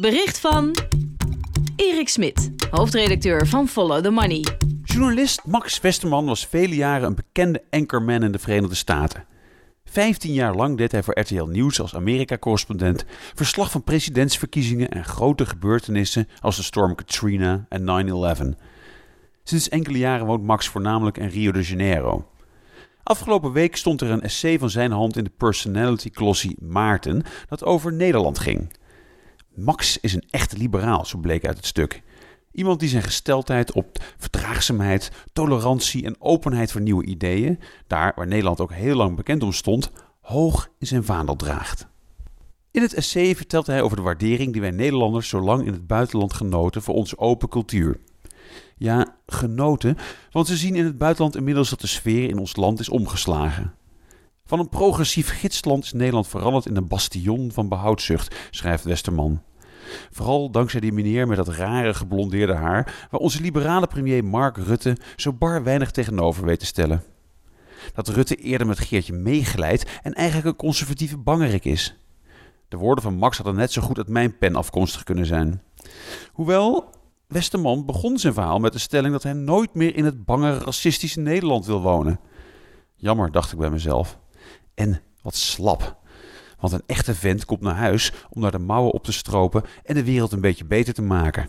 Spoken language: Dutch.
Bericht van Erik Smit, hoofdredacteur van Follow the Money. Journalist Max Westerman was vele jaren een bekende anchorman in de Verenigde Staten. Vijftien jaar lang deed hij voor RTL Nieuws als Amerika-correspondent verslag van presidentsverkiezingen en grote gebeurtenissen als de storm Katrina en 9-11. Sinds enkele jaren woont Max voornamelijk in Rio de Janeiro. Afgelopen week stond er een essay van zijn hand in de personality glossie Maarten dat over Nederland ging. Max is een echte liberaal, zo bleek uit het stuk. Iemand die zijn gesteldheid op verdraagzaamheid, tolerantie en openheid voor nieuwe ideeën, daar waar Nederland ook heel lang bekend om stond, hoog in zijn vaandel draagt. In het essay vertelt hij over de waardering die wij Nederlanders zo lang in het buitenland genoten voor onze open cultuur. Ja, genoten, want ze zien in het buitenland inmiddels dat de sfeer in ons land is omgeslagen. Van een progressief gidsland is Nederland veranderd in een bastion van behoudzucht, schrijft Westerman. Vooral dankzij die meneer met dat rare geblondeerde haar, waar onze liberale premier Mark Rutte zo bar weinig tegenover weet te stellen. Dat Rutte eerder met Geertje meeglijdt en eigenlijk een conservatieve bangerik is. De woorden van Max hadden net zo goed uit mijn pen afkomstig kunnen zijn. Hoewel, Westerman begon zijn verhaal met de stelling dat hij nooit meer in het bange racistische Nederland wil wonen. Jammer, dacht ik bij mezelf. En wat slap. Want een echte vent komt naar huis om daar de mouwen op te stropen en de wereld een beetje beter te maken.